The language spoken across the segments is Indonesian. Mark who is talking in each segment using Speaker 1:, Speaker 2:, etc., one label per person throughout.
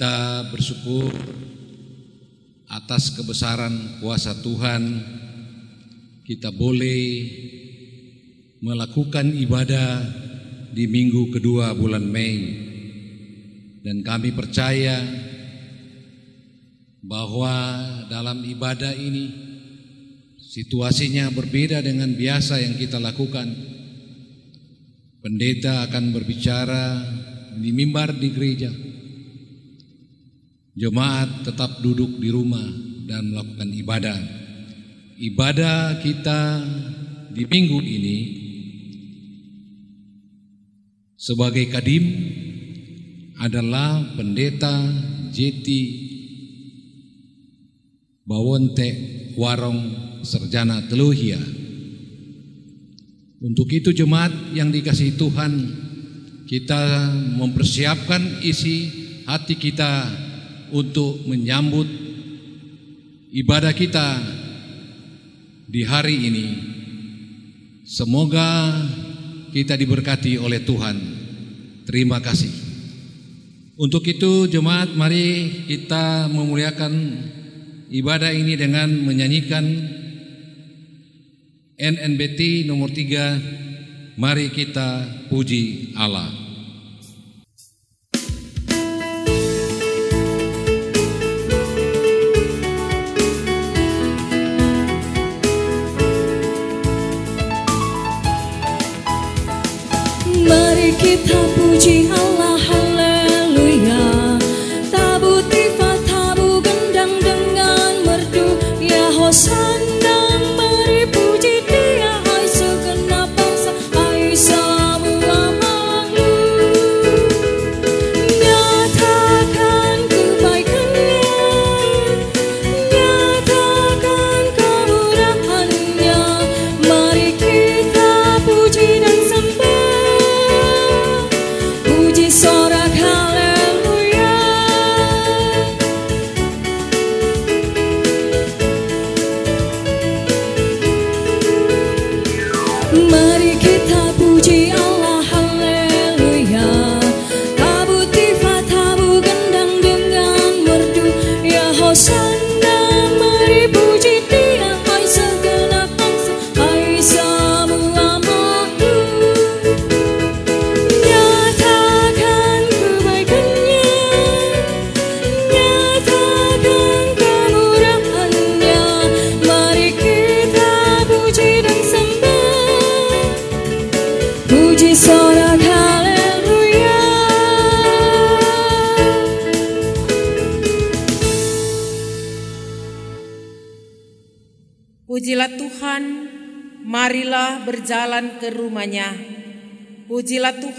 Speaker 1: Kita bersyukur atas kebesaran kuasa Tuhan. Kita boleh melakukan ibadah di minggu kedua bulan Mei. Dan kami percaya bahwa dalam ibadah ini Situasinya berbeda dengan biasa yang kita lakukan. Pendeta akan berbicara di mimbar di gereja. Jemaat tetap duduk di rumah dan melakukan ibadah. Ibadah kita di minggu ini sebagai kadim adalah pendeta Jeti Bawonte Warong Serjana Teluhia. Untuk itu jemaat yang dikasihi Tuhan, kita mempersiapkan isi hati kita untuk menyambut ibadah kita di hari ini. Semoga kita diberkati oleh Tuhan. Terima kasih. Untuk itu jemaat mari kita memuliakan ibadah ini dengan menyanyikan NNBT nomor 3 Mari kita puji Allah
Speaker 2: Mari kita puji Allah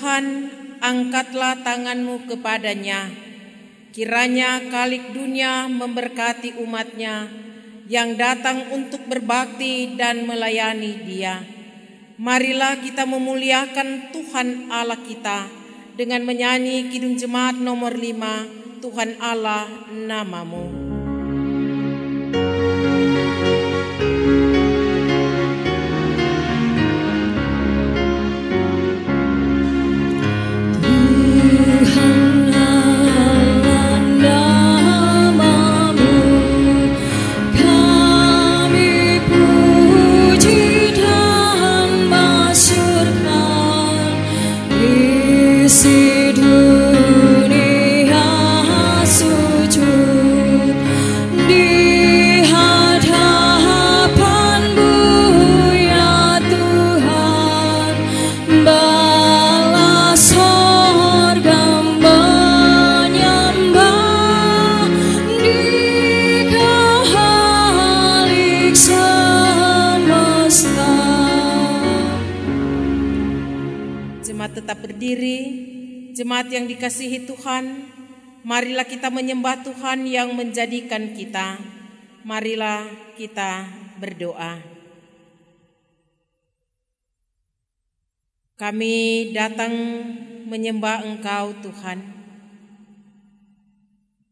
Speaker 3: Tuhan, angkatlah tanganmu kepadanya. Kiranya kalik dunia memberkati umatnya yang datang untuk berbakti dan melayani dia. Marilah kita memuliakan Tuhan Allah kita dengan menyanyi Kidung Jemaat nomor 5, Tuhan Allah namamu. Jemaat yang dikasihi Tuhan, marilah kita menyembah Tuhan yang menjadikan kita. Marilah kita berdoa. Kami datang menyembah Engkau Tuhan.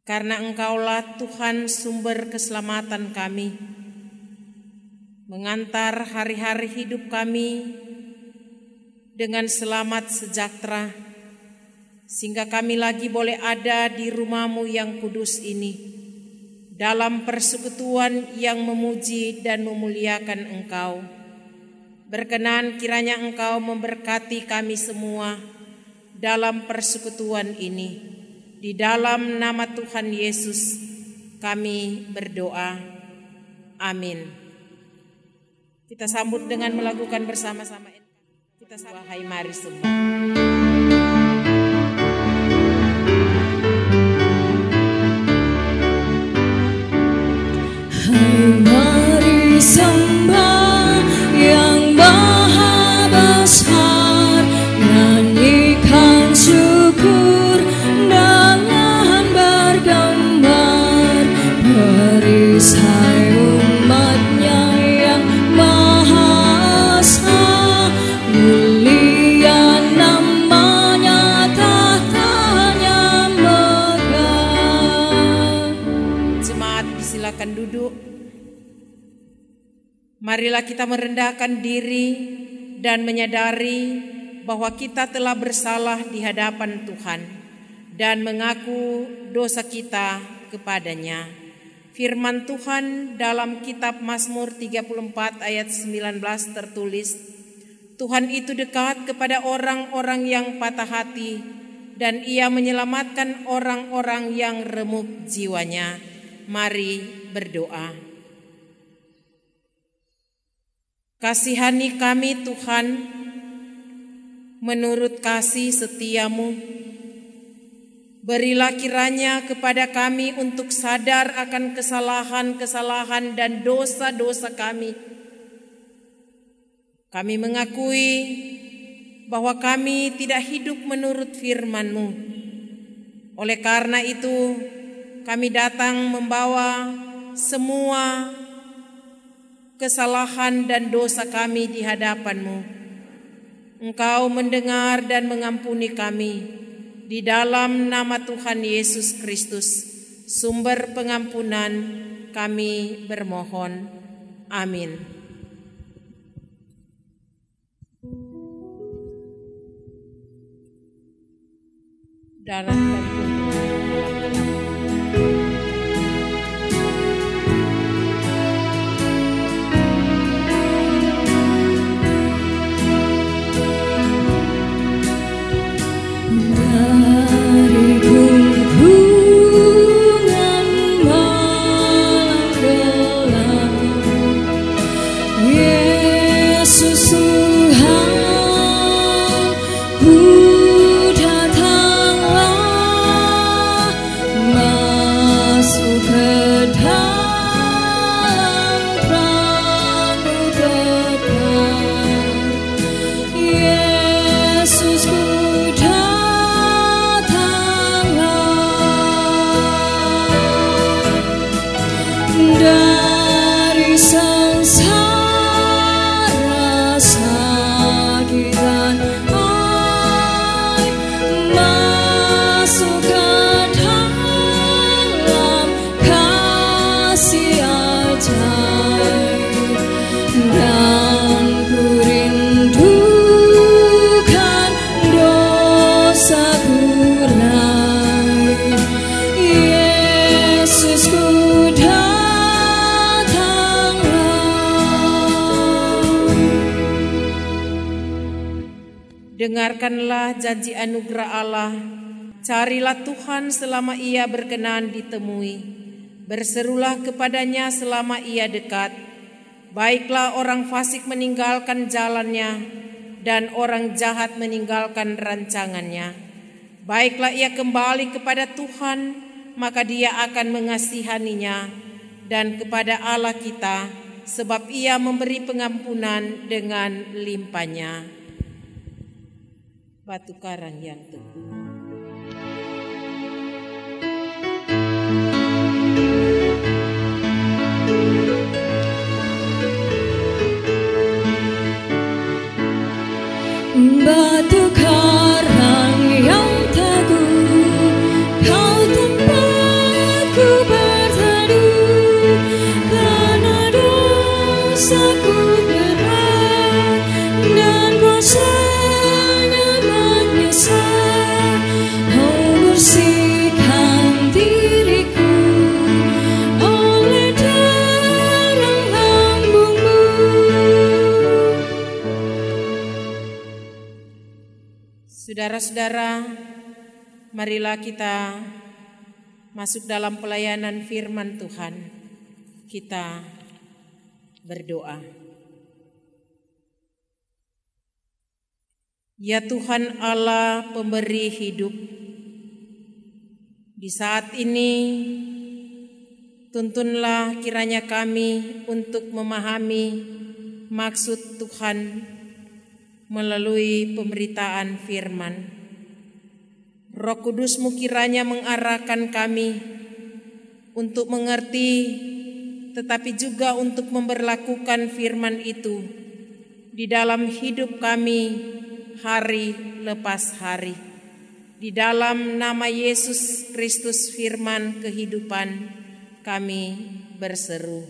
Speaker 3: Karena Engkaulah Tuhan sumber keselamatan kami. Mengantar hari-hari hidup kami dengan selamat sejahtera, sehingga kami lagi boleh ada di rumahmu yang kudus ini, dalam persekutuan yang memuji dan memuliakan Engkau. Berkenan kiranya Engkau memberkati kami semua dalam persekutuan ini. Di dalam nama Tuhan Yesus kami berdoa. Amin. Kita sambut dengan melakukan bersama-sama. Kita sambut hai mari semua. Marilah kita merendahkan diri dan menyadari bahwa kita telah bersalah di hadapan Tuhan dan mengaku dosa kita kepadanya. Firman Tuhan dalam kitab Mazmur 34 ayat 19 tertulis, Tuhan itu dekat kepada orang-orang yang patah hati dan ia menyelamatkan orang-orang yang remuk jiwanya. Mari berdoa. Kasihani kami Tuhan menurut kasih setiamu. Berilah kiranya kepada kami untuk sadar akan kesalahan-kesalahan dan dosa-dosa kami. Kami mengakui bahwa kami tidak hidup menurut firman-Mu. Oleh karena itu, kami datang membawa semua kesalahan dan dosa kami di hadapanmu. Engkau mendengar dan mengampuni kami di dalam nama Tuhan Yesus Kristus, sumber pengampunan kami bermohon. Amin.
Speaker 2: Dalam
Speaker 3: Selama ia berkenan ditemui. Berserulah kepadanya selama ia dekat. Baiklah orang fasik meninggalkan jalannya dan orang jahat meninggalkan rancangannya. Baiklah ia kembali kepada Tuhan, maka dia akan mengasihaninya dan kepada Allah kita, sebab ia memberi pengampunan dengan limpahnya batu karang yang teguh. Saudara-saudara, marilah kita masuk dalam pelayanan firman Tuhan. Kita berdoa. Ya Tuhan Allah pemberi hidup, di saat ini tuntunlah kiranya kami untuk memahami maksud Tuhan melalui pemberitaan firman. Roh Kudusmu kiranya mengarahkan kami untuk mengerti tetapi juga untuk memberlakukan firman itu di dalam hidup kami hari lepas hari. Di dalam nama Yesus Kristus firman kehidupan kami berseru.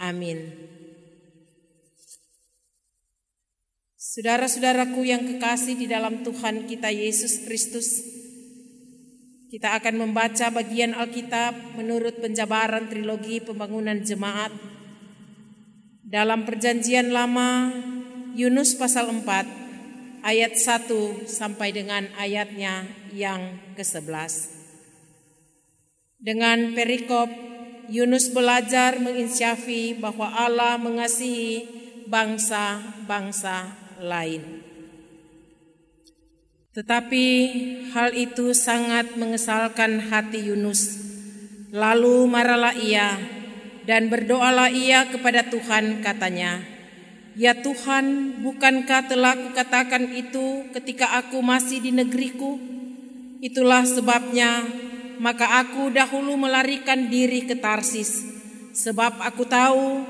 Speaker 3: Amin. Saudara-saudaraku yang kekasih di dalam Tuhan kita Yesus Kristus, kita akan membaca bagian Alkitab menurut penjabaran trilogi pembangunan jemaat dalam perjanjian lama Yunus pasal 4 ayat 1 sampai dengan ayatnya yang ke-11. Dengan perikop Yunus belajar menginsyafi bahwa Allah mengasihi bangsa-bangsa lain. Tetapi hal itu sangat mengesalkan hati Yunus. Lalu marahlah ia dan berdoalah ia kepada Tuhan katanya, Ya Tuhan, bukankah telah kukatakan itu ketika aku masih di negeriku? Itulah sebabnya maka aku dahulu melarikan diri ke Tarsis, sebab aku tahu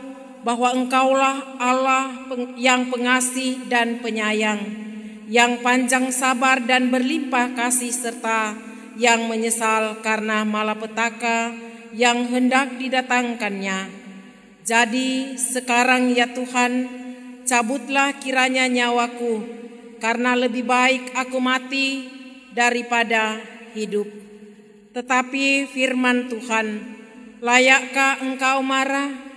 Speaker 3: bahwa engkaulah Allah yang pengasih dan penyayang, yang panjang sabar dan berlimpah kasih serta yang menyesal karena malapetaka yang hendak didatangkannya. Jadi sekarang ya Tuhan, cabutlah kiranya nyawaku, karena lebih baik aku mati daripada hidup. Tetapi firman Tuhan, layakkah engkau marah?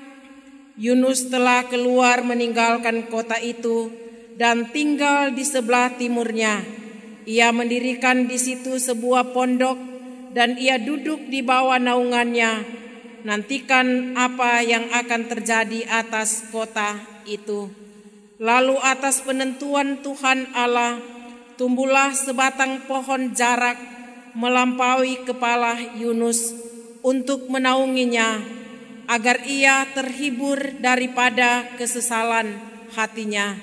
Speaker 3: Yunus telah keluar meninggalkan kota itu dan tinggal di sebelah timurnya. Ia mendirikan di situ sebuah pondok dan ia duduk di bawah naungannya. Nantikan apa yang akan terjadi atas kota itu. Lalu atas penentuan Tuhan Allah tumbuhlah sebatang pohon jarak melampaui kepala Yunus untuk menaunginya agar ia terhibur daripada kesesalan hatinya.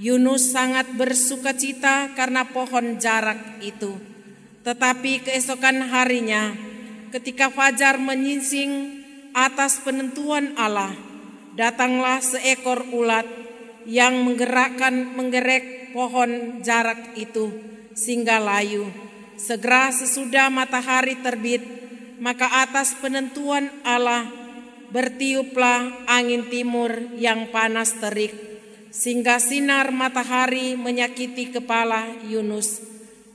Speaker 3: Yunus sangat bersuka cita karena pohon jarak itu. Tetapi keesokan harinya, ketika fajar menyingsing atas penentuan Allah, datanglah seekor ulat yang menggerakkan menggerek pohon jarak itu sehingga layu. Segera sesudah matahari terbit, maka atas penentuan Allah bertiuplah angin timur yang panas terik, sehingga sinar matahari menyakiti kepala Yunus.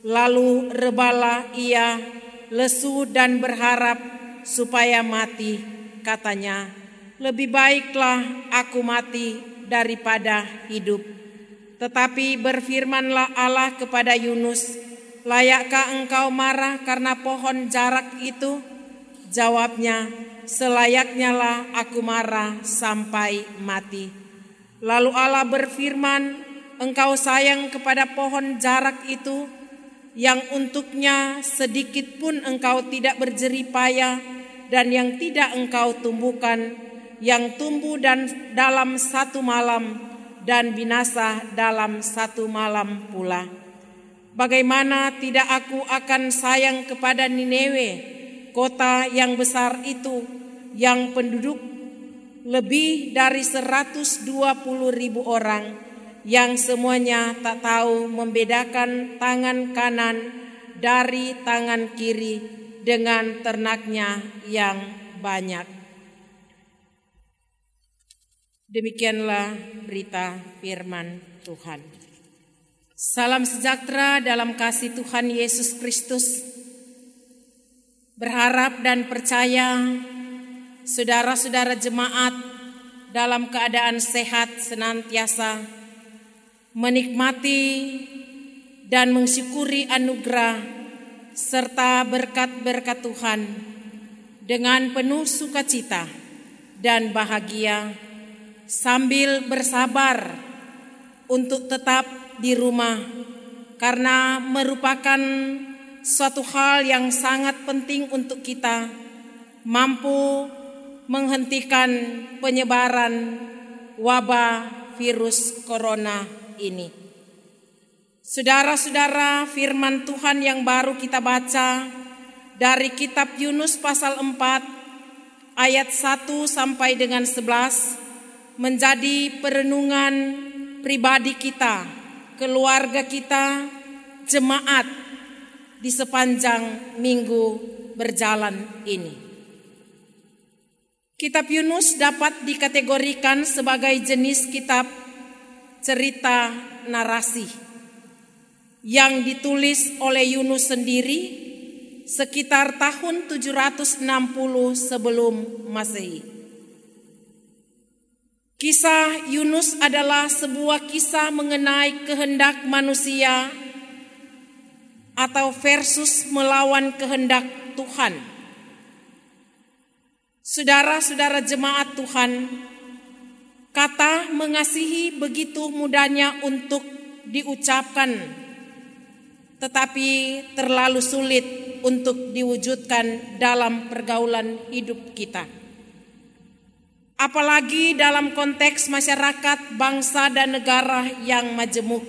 Speaker 3: Lalu rebalah ia lesu dan berharap supaya mati. Katanya, lebih baiklah aku mati daripada hidup. Tetapi berfirmanlah Allah kepada Yunus, layakkah engkau marah karena pohon jarak itu? Jawabnya, selayaknya lah aku marah sampai mati. Lalu Allah berfirman, engkau sayang kepada pohon jarak itu, yang untuknya sedikit pun engkau tidak berjerih payah dan yang tidak engkau tumbuhkan yang tumbuh dan dalam satu malam dan binasa dalam satu malam pula. Bagaimana tidak aku akan sayang kepada Nineveh, kota yang besar itu, yang penduduk lebih dari 120 ribu orang, yang semuanya tak tahu membedakan tangan kanan dari tangan kiri dengan ternaknya yang banyak. Demikianlah berita firman Tuhan. Salam sejahtera dalam kasih Tuhan Yesus Kristus. Berharap dan percaya saudara-saudara jemaat dalam keadaan sehat senantiasa menikmati dan mensyukuri anugerah serta berkat-berkat Tuhan dengan penuh sukacita dan bahagia sambil bersabar untuk tetap di rumah karena merupakan suatu hal yang sangat penting untuk kita mampu menghentikan penyebaran wabah virus corona ini. Saudara-saudara, firman Tuhan yang baru kita baca dari kitab Yunus pasal 4 ayat 1 sampai dengan 11 menjadi perenungan pribadi kita, keluarga kita, jemaat di sepanjang minggu berjalan ini. Kitab Yunus dapat dikategorikan sebagai jenis kitab cerita narasi yang ditulis oleh Yunus sendiri sekitar tahun 760 sebelum Masehi. Kisah Yunus adalah sebuah kisah mengenai kehendak manusia atau versus melawan kehendak Tuhan. Saudara-saudara jemaat Tuhan, kata mengasihi begitu mudahnya untuk diucapkan, tetapi terlalu sulit untuk diwujudkan dalam pergaulan hidup kita apalagi dalam konteks masyarakat, bangsa, dan negara yang majemuk.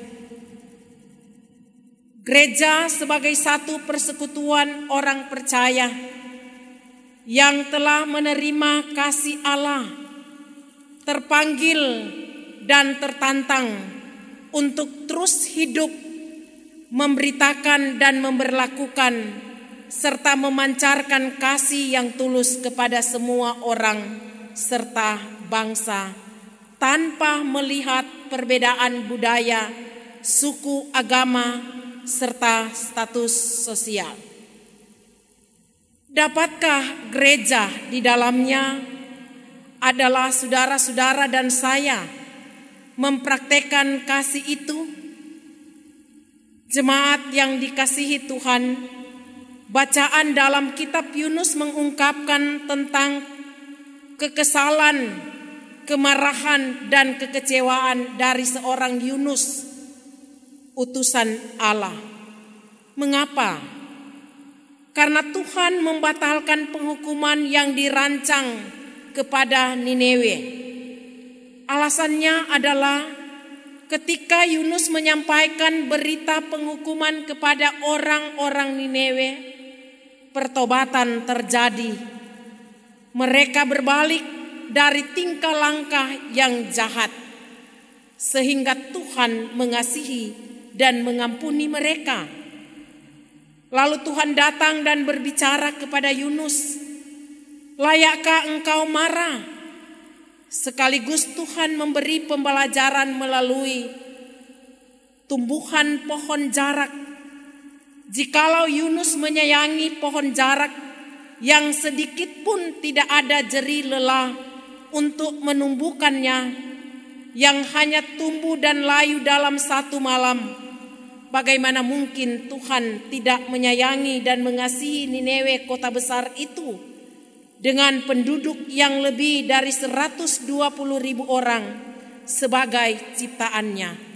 Speaker 3: Gereja sebagai satu persekutuan orang percaya yang telah menerima kasih Allah, terpanggil dan tertantang untuk terus hidup, memberitakan dan memberlakukan serta memancarkan kasih yang tulus kepada semua orang serta bangsa tanpa melihat perbedaan budaya, suku, agama, serta status sosial. Dapatkah gereja di dalamnya adalah saudara-saudara dan saya mempraktekkan kasih itu? Jemaat yang dikasihi Tuhan, bacaan dalam kitab Yunus mengungkapkan tentang kekesalan, kemarahan, dan kekecewaan dari seorang Yunus, utusan Allah. Mengapa? Karena Tuhan membatalkan penghukuman yang dirancang kepada Nineveh. Alasannya adalah ketika Yunus menyampaikan berita penghukuman kepada orang-orang Nineveh, pertobatan terjadi. Mereka berbalik dari tingkah langkah yang jahat, sehingga Tuhan mengasihi dan mengampuni mereka. Lalu Tuhan datang dan berbicara kepada Yunus, "Layakkah engkau marah?" Sekaligus Tuhan memberi pembelajaran melalui tumbuhan pohon jarak. Jikalau Yunus menyayangi pohon jarak yang sedikit pun tidak ada jeri lelah untuk menumbuhkannya, yang hanya tumbuh dan layu dalam satu malam, bagaimana mungkin Tuhan tidak menyayangi dan mengasihi Nineveh kota besar itu dengan penduduk yang lebih dari 120 ribu orang sebagai ciptaannya.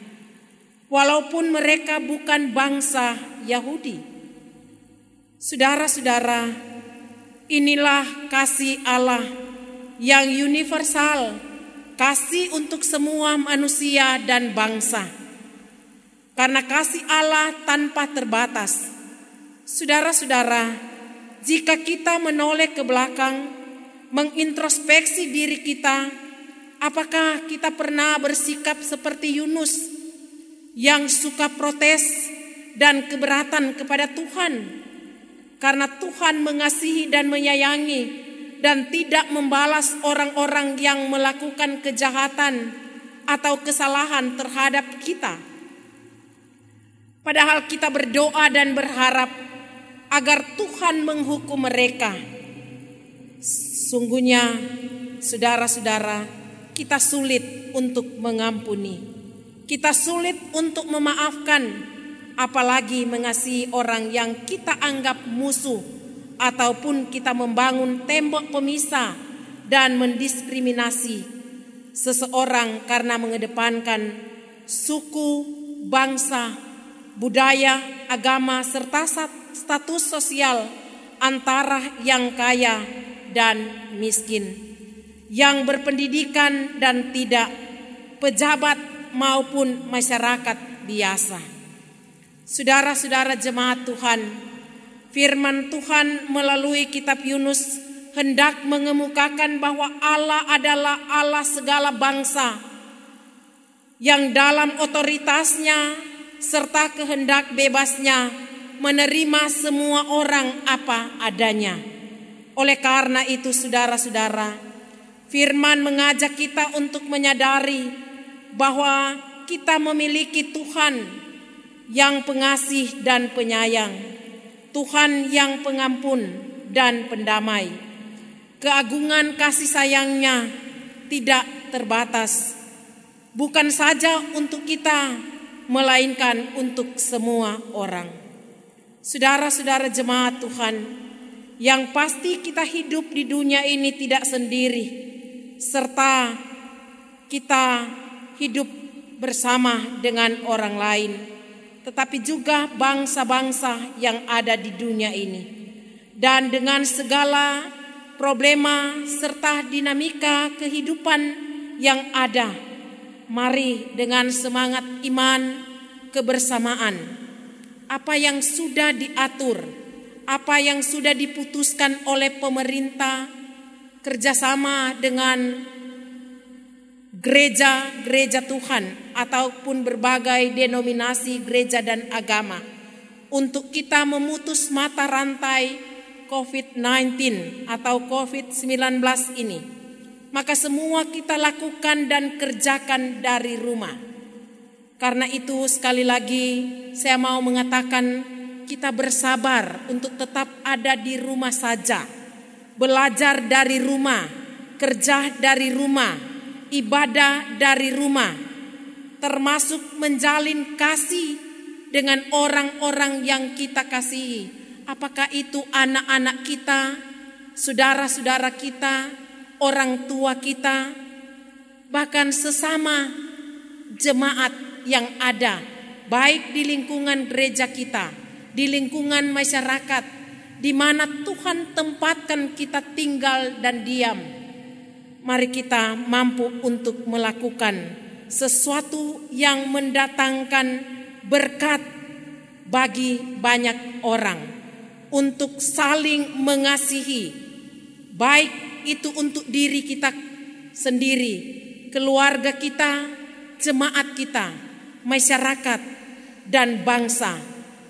Speaker 3: Walaupun mereka bukan bangsa Yahudi. Saudara-saudara, inilah kasih Allah yang universal, kasih untuk semua manusia dan bangsa. Karena kasih Allah tanpa terbatas. Saudara-saudara, jika kita menoleh ke belakang, mengintrospeksi diri kita, apakah kita pernah bersikap seperti Yunus yang suka protes dan keberatan kepada Tuhan? Karena Tuhan mengasihi dan menyayangi dan tidak membalas orang-orang yang melakukan kejahatan atau kesalahan terhadap kita. Padahal kita berdoa dan berharap agar Tuhan menghukum mereka. Sungguhnya, saudara-saudara, kita sulit untuk mengampuni, kita sulit untuk memaafkan, apalagi mengasihi orang yang kita anggap musuh, ataupun kita membangun tembok pemisah dan mendiskriminasi seseorang karena mengedepankan suku, bangsa, budaya, agama, serta status sosial antara yang kaya dan miskin, yang berpendidikan dan tidak, pejabat maupun masyarakat biasa. Saudara-saudara jemaat Tuhan, firman Tuhan melalui kitab Yunus hendak mengemukakan bahwa Allah adalah Allah segala bangsa yang dalam otoritasnya serta kehendak bebasnya menerima semua orang apa adanya. Oleh karena itu saudara-saudara, firman mengajak kita untuk menyadari bahwa kita memiliki Tuhan yang pengasih dan penyayang, Tuhan yang pengampun dan pendamai. Keagungan kasih sayangnya tidak terbatas, bukan saja untuk kita, melainkan untuk semua orang. Saudara-saudara jemaat Tuhan, yang pasti kita hidup di dunia ini tidak sendiri, serta kita hidup bersama dengan orang lain, tetapi juga bangsa-bangsa yang ada di dunia ini, dan dengan segala problema serta dinamika kehidupan yang ada. Mari dengan semangat iman kebersamaan apa yang sudah diatur, apa yang sudah diputuskan oleh pemerintah kerjasama dengan gereja-gereja Tuhan ataupun berbagai denominasi gereja dan agama untuk kita memutus mata rantai COVID-19 atau COVID-19 ini. Maka semua kita lakukan dan kerjakan dari rumah. Karena itu sekali lagi saya mau mengatakan kita bersabar untuk tetap ada di rumah saja, belajar dari rumah, kerja dari rumah, ibadah dari rumah, termasuk menjalin kasih dengan orang-orang yang kita kasihi. Apakah itu anak-anak kita, saudara-saudara kita, orang tua kita, bahkan sesama jemaat yang ada, baik di lingkungan gereja kita, di lingkungan masyarakat, di mana Tuhan tempatkan kita tinggal dan diam. Mari kita mampu untuk melakukan sesuatu yang mendatangkan berkat bagi banyak orang untuk saling mengasihi, baik itu untuk diri kita sendiri, keluarga kita, jemaat kita, masyarakat, dan bangsa.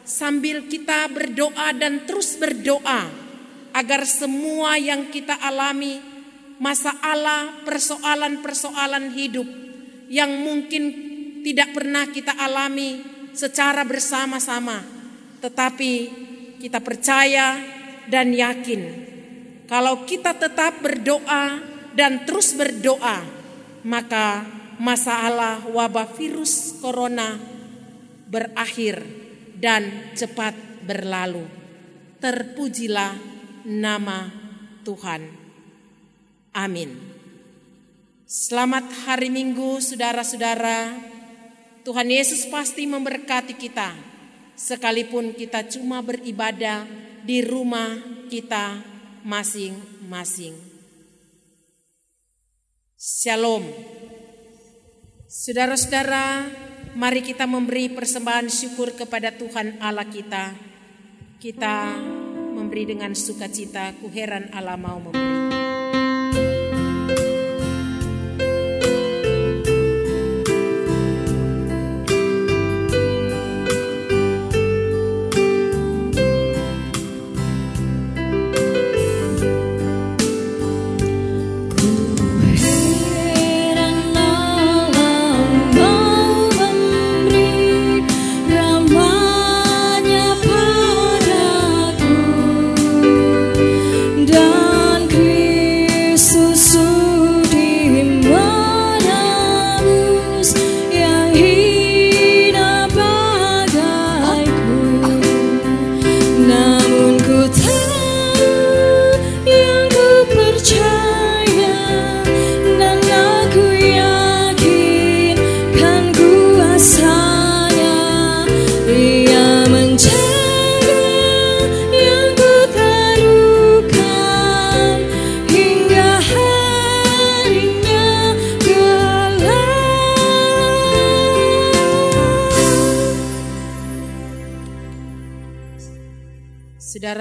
Speaker 3: Sambil kita berdoa dan terus berdoa agar semua yang kita alami, masalah, persoalan-persoalan hidup yang mungkin tidak pernah kita alami secara bersama-sama, tetapi kita percaya dan yakin kalau kita tetap berdoa dan terus berdoa, maka masalah wabah virus corona berakhir dan cepat berlalu. Terpujilah nama Tuhan. Amin. Selamat hari Minggu, saudara-saudara. Tuhan Yesus pasti memberkati kita, sekalipun kita cuma beribadah di rumah kita masing-masing. Shalom. Saudara-saudara, mari kita memberi persembahan syukur kepada Tuhan Allah kita. Kita memberi dengan sukacita, kuheran Allah mau memberi.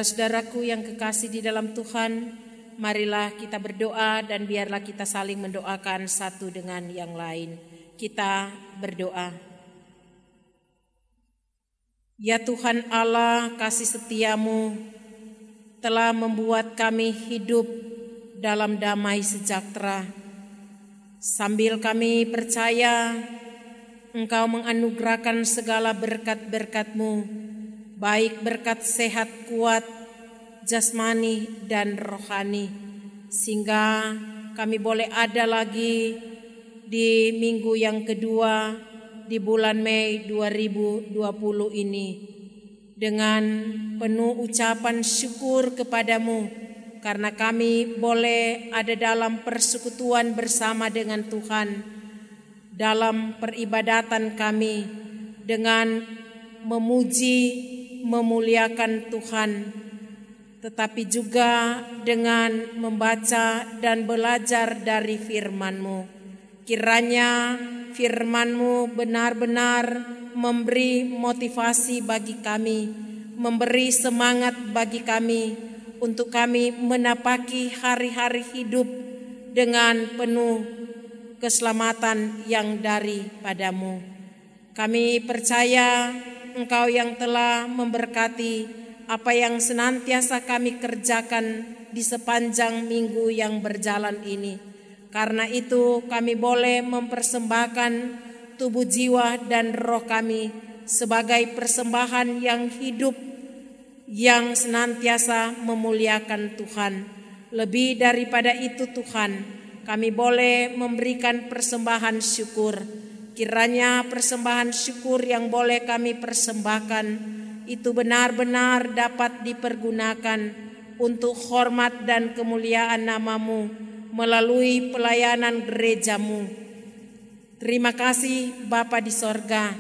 Speaker 3: Saudara-saudaraku yang kekasih di dalam Tuhan, marilah kita berdoa dan biarlah kita saling mendoakan satu dengan yang lain. Kita berdoa. Ya Tuhan Allah, kasih setiamu telah membuat kami hidup dalam damai sejahtera. Sambil kami percaya Engkau menganugerahkan segala berkat-berkatmu, baik berkat sehat kuat, jasmani dan rohani, sehingga kami boleh ada lagi di minggu yang kedua di bulan Mei 2020 ini. Dengan penuh ucapan syukur kepadamu karena kami boleh ada dalam persekutuan bersama dengan Tuhan dalam peribadatan kami dengan memuji memuliakan Tuhan tetapi juga dengan membaca dan belajar dari firman-Mu. Kiranya firman-Mu benar-benar memberi motivasi bagi kami, memberi semangat bagi kami untuk kami menapaki hari-hari hidup dengan penuh keselamatan yang daripadamu. Kami percaya Engkau yang telah memberkati apa yang senantiasa kami kerjakan di sepanjang minggu yang berjalan ini. Karena itu kami boleh mempersembahkan tubuh jiwa dan roh kami sebagai persembahan yang hidup yang senantiasa memuliakan Tuhan. Lebih daripada itu Tuhan, kami boleh memberikan persembahan syukur. Kiranya persembahan syukur yang boleh kami persembahkan itu benar-benar dapat dipergunakan untuk hormat dan kemuliaan namamu melalui pelayanan gerejamu. Terima kasih Bapa di sorga.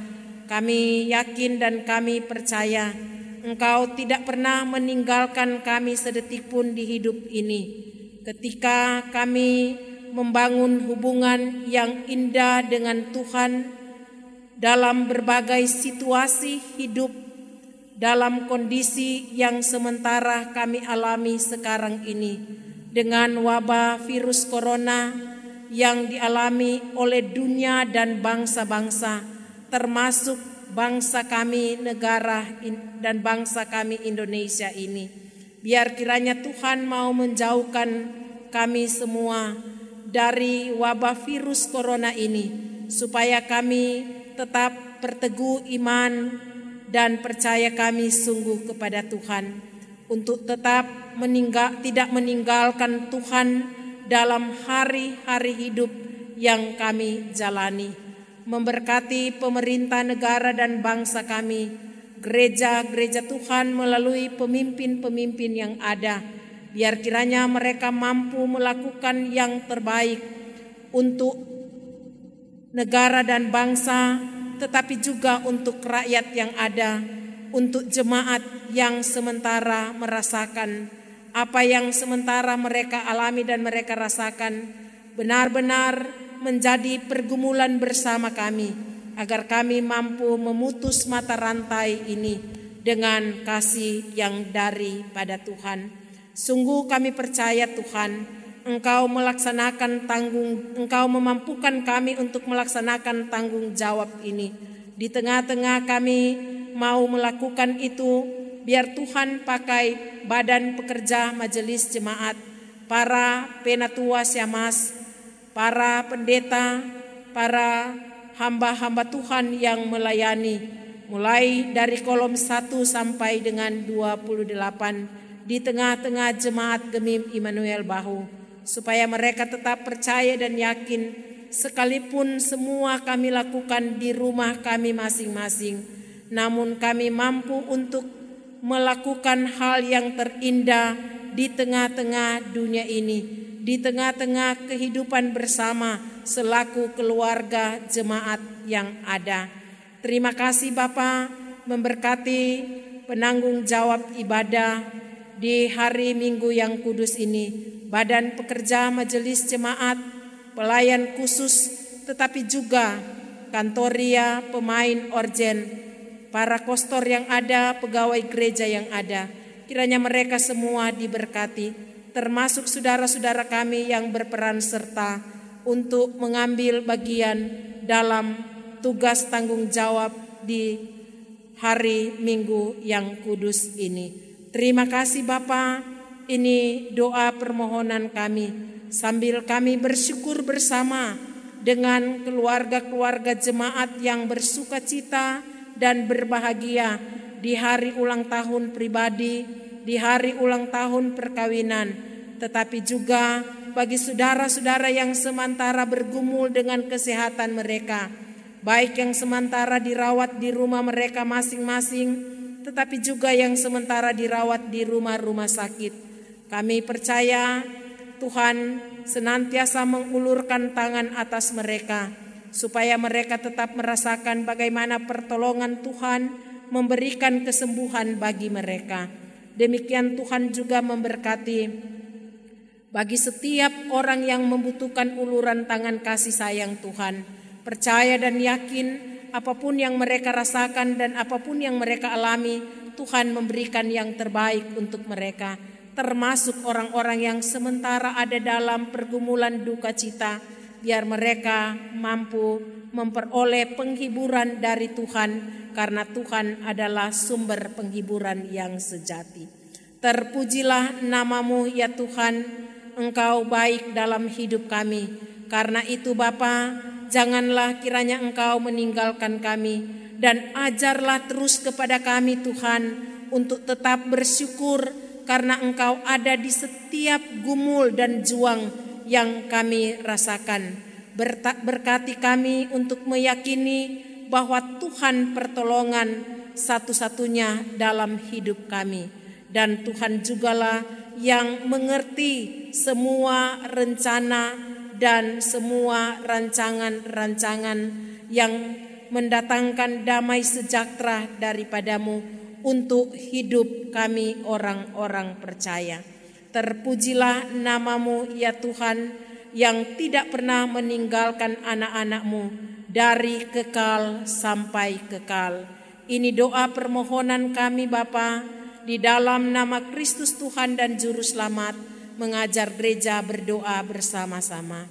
Speaker 3: Kami yakin dan kami percaya Engkau tidak pernah meninggalkan kami sedetik pun di hidup ini. Ketika kami membangun hubungan yang indah dengan Tuhan dalam berbagai situasi hidup, dalam kondisi yang sementara kami alami sekarang ini, dengan wabah virus corona yang dialami oleh dunia dan bangsa-bangsa, termasuk bangsa kami, negara dan bangsa kami Indonesia ini. Biar kiranya Tuhan mau menjauhkan kami semua dari wabah virus corona ini, supaya kami tetap berteguh iman dan percaya kami sungguh kepada Tuhan untuk tetap meninggal, tidak meninggalkan Tuhan dalam hari-hari hidup yang kami jalani. Memberkati pemerintah negara dan bangsa kami, gereja-gereja Tuhan melalui pemimpin-pemimpin yang ada. Biar kiranya mereka mampu melakukan yang terbaik untuk negara dan bangsa, tetapi juga untuk rakyat yang ada, untuk jemaat yang sementara merasakan apa yang sementara mereka alami dan mereka rasakan benar-benar menjadi pergumulan bersama kami agar kami mampu memutus mata rantai ini dengan kasih yang dari pada Tuhan. Sungguh kami percaya Tuhan, Engkau melaksanakan tanggung Engkau memampukan kami untuk melaksanakan tanggung jawab ini. Di tengah-tengah kami mau melakukan itu biar Tuhan pakai badan pekerja majelis jemaat, para penatua siamas, para pendeta, para hamba-hamba Tuhan yang melayani, mulai dari kolom 1 sampai dengan 28 di tengah-tengah jemaat Gemim Immanuel Bahu, supaya mereka tetap percaya dan yakin sekalipun semua kami lakukan di rumah kami masing-masing, namun kami mampu untuk melakukan hal yang terindah di tengah-tengah dunia ini, di tengah-tengah kehidupan bersama selaku keluarga jemaat yang ada. Terima kasih Bapa memberkati penanggung jawab ibadah di hari Minggu yang kudus ini. Badan pekerja majelis jemaat, pelayan khusus, tetapi juga kantoria, pemain orjen, para kostor yang ada, pegawai gereja yang ada. Kiranya mereka semua diberkati, termasuk saudara-saudara kami yang berperan serta untuk mengambil bagian dalam tugas tanggung jawab di hari Minggu yang kudus ini. Terima kasih Bapa, ini doa permohonan kami. Sambil kami bersyukur bersama dengan keluarga-keluarga jemaat yang bersuka cita dan berbahagia di hari ulang tahun pribadi, di hari ulang tahun perkawinan, tetapi juga bagi saudara-saudara yang sementara bergumul dengan kesehatan mereka, baik yang sementara dirawat di rumah mereka masing-masing, tetapi juga yang sementara dirawat di rumah-rumah sakit. Kami percaya Tuhan senantiasa mengulurkan tangan atas mereka supaya mereka tetap merasakan bagaimana pertolongan Tuhan memberikan kesembuhan bagi mereka. Demikian Tuhan juga memberkati bagi setiap orang yang membutuhkan uluran tangan kasih sayang Tuhan. Percaya dan yakin apa pun yang mereka rasakan dan apa pun yang mereka alami, Tuhan memberikan yang terbaik untuk mereka, termasuk orang-orang yang sementara ada dalam pergumulan duka cita biar mereka mampu memperoleh penghiburan dari Tuhan karena Tuhan adalah sumber penghiburan yang sejati. Terpujilah namamu ya Tuhan, Engkau baik dalam hidup kami. Karena itu Bapa, janganlah kiranya Engkau meninggalkan kami dan ajarlah terus kepada kami Tuhan untuk tetap bersyukur karena Engkau ada di setiap gumul dan juang yang kami rasakan. Berkati kami untuk meyakini bahwa Tuhan pertolongan satu-satunya dalam hidup kami. Dan Tuhan jugalah yang mengerti semua rencana dan semua rancangan-rancangan yang mendatangkan damai sejahtera daripadamu untuk hidup kami orang-orang percaya. Terpujilah namamu ya Tuhan yang tidak pernah meninggalkan anak-anakmu dari kekal sampai kekal. Ini doa permohonan kami Bapa di dalam nama Kristus Tuhan dan Juru Selamat mengajar gereja berdoa bersama-sama.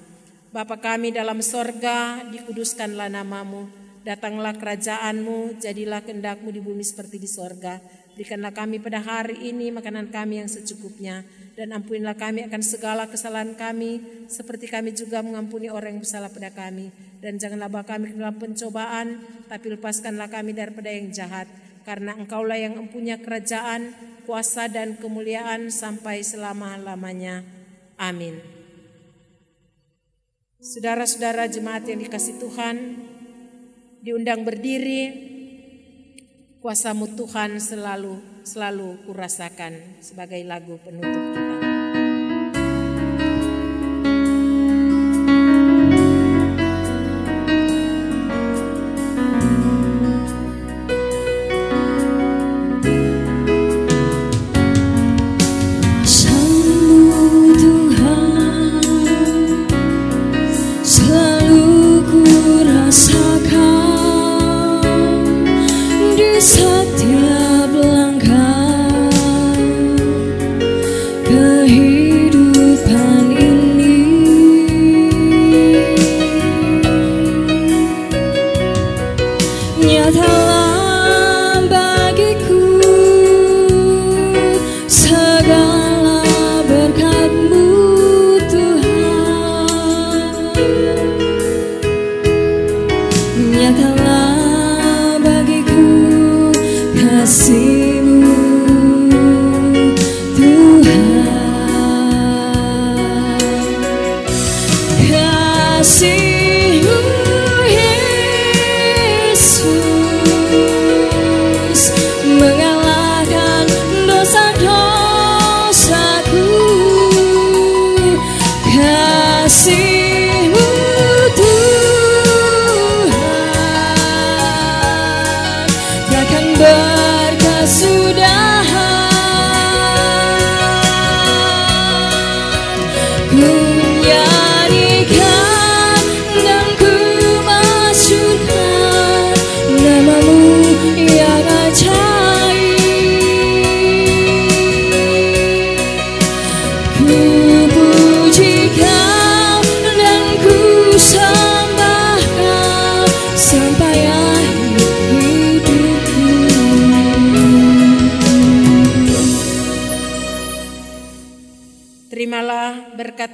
Speaker 3: Bapa kami dalam sorga, dikuduskanlah namamu, datanglah kerajaanmu, jadilah kehendakmu di bumi seperti di sorga. Berikanlah kami pada hari ini makanan kami yang secukupnya, dan ampunilah kami akan segala kesalahan kami, seperti kami juga mengampuni orang yang bersalah pada kami. Dan janganlah bawa kami ke dalam pencobaan, tapi lepaskanlah kami daripada yang jahat. Karena engkaulah yang mempunyai kerajaan, kuasa dan kemuliaan sampai selama-lamanya. Amin. Saudara-saudara jemaat yang dikasih Tuhan, diundang berdiri, kuasamu Tuhan selalu selalu kurasakan sebagai lagu penutup kita.
Speaker 2: Kasih-Mu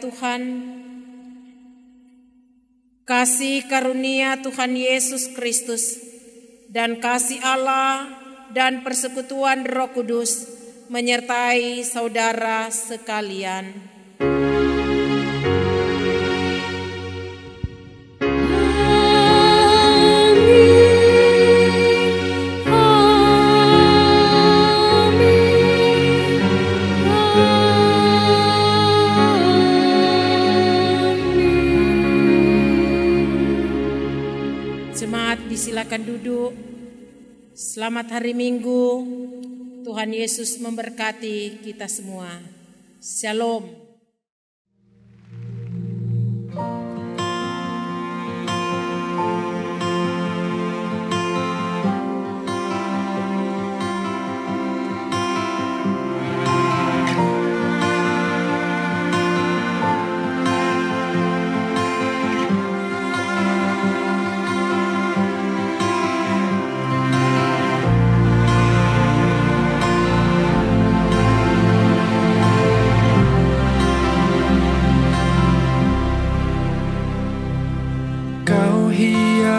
Speaker 2: Tuhan,
Speaker 3: kasih karunia Tuhan Yesus Kristus, dan kasih Allah dan persekutuan Roh Kudus menyertai saudara sekalian. Selamat hari Minggu. Tuhan Yesus memberkati kita semua. Shalom.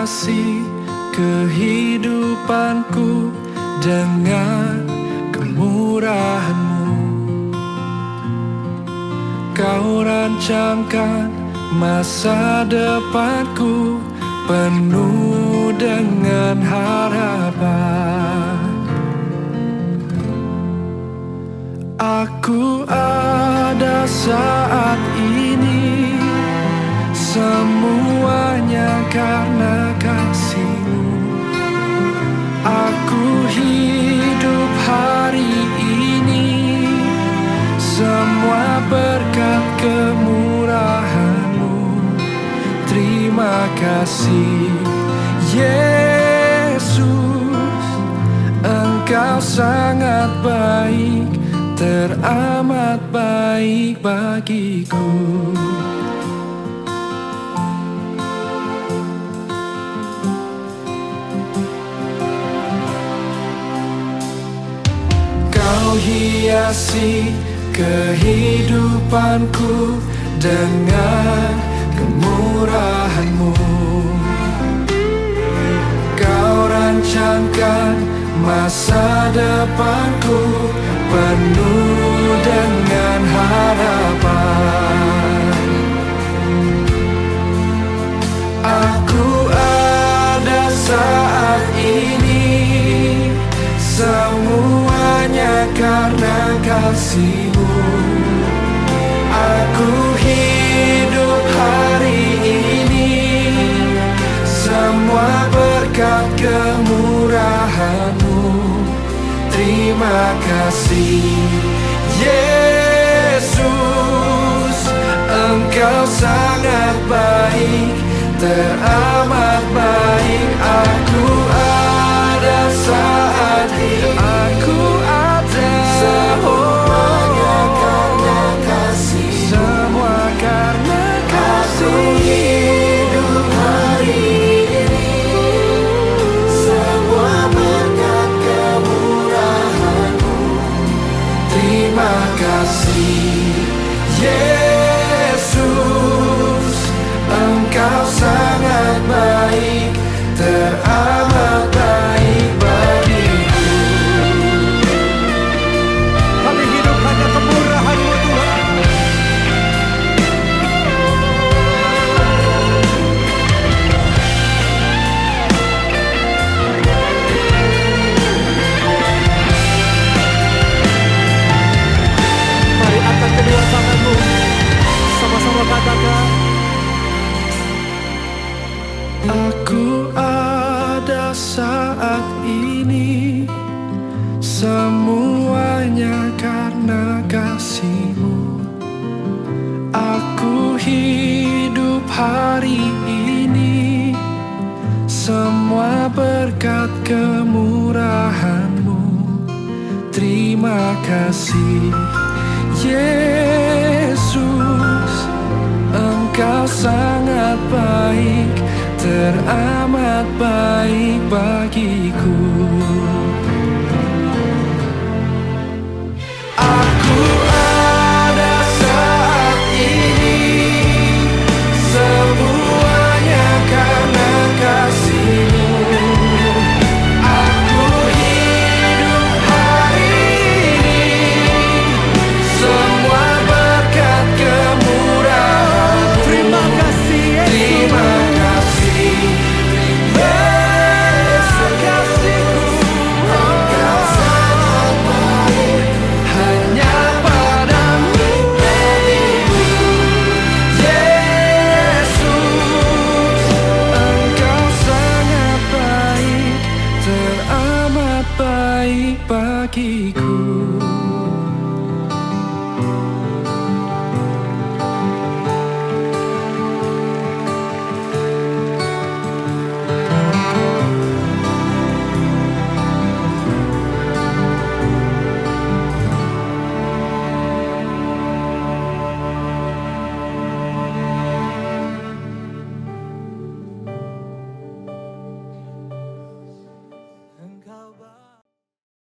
Speaker 4: Hiasi kehidupanku dengan kemurahan-Mu. Kau rancangkan masa depanku penuh dengan harapan. Aku ada saat Semuanya karena kasih-Mu. Aku hidup hari ini. Semua berkat kemurahan-Mu. Terima kasih Yesus. Engkau sangat baik Teramat baik bagiku hiasi kehidupanku dengan kemurahan-Mu. Kau rancangkan masa depanku penuh dengan harapan. Aku ada saat ini Semuanya karena kasih-Mu. Aku hidup hari ini. Semua berkat kemurahan-Mu. Terima kasih Yesus. Engkau sangat baik Teramat sangat baik Teramat baik bagiku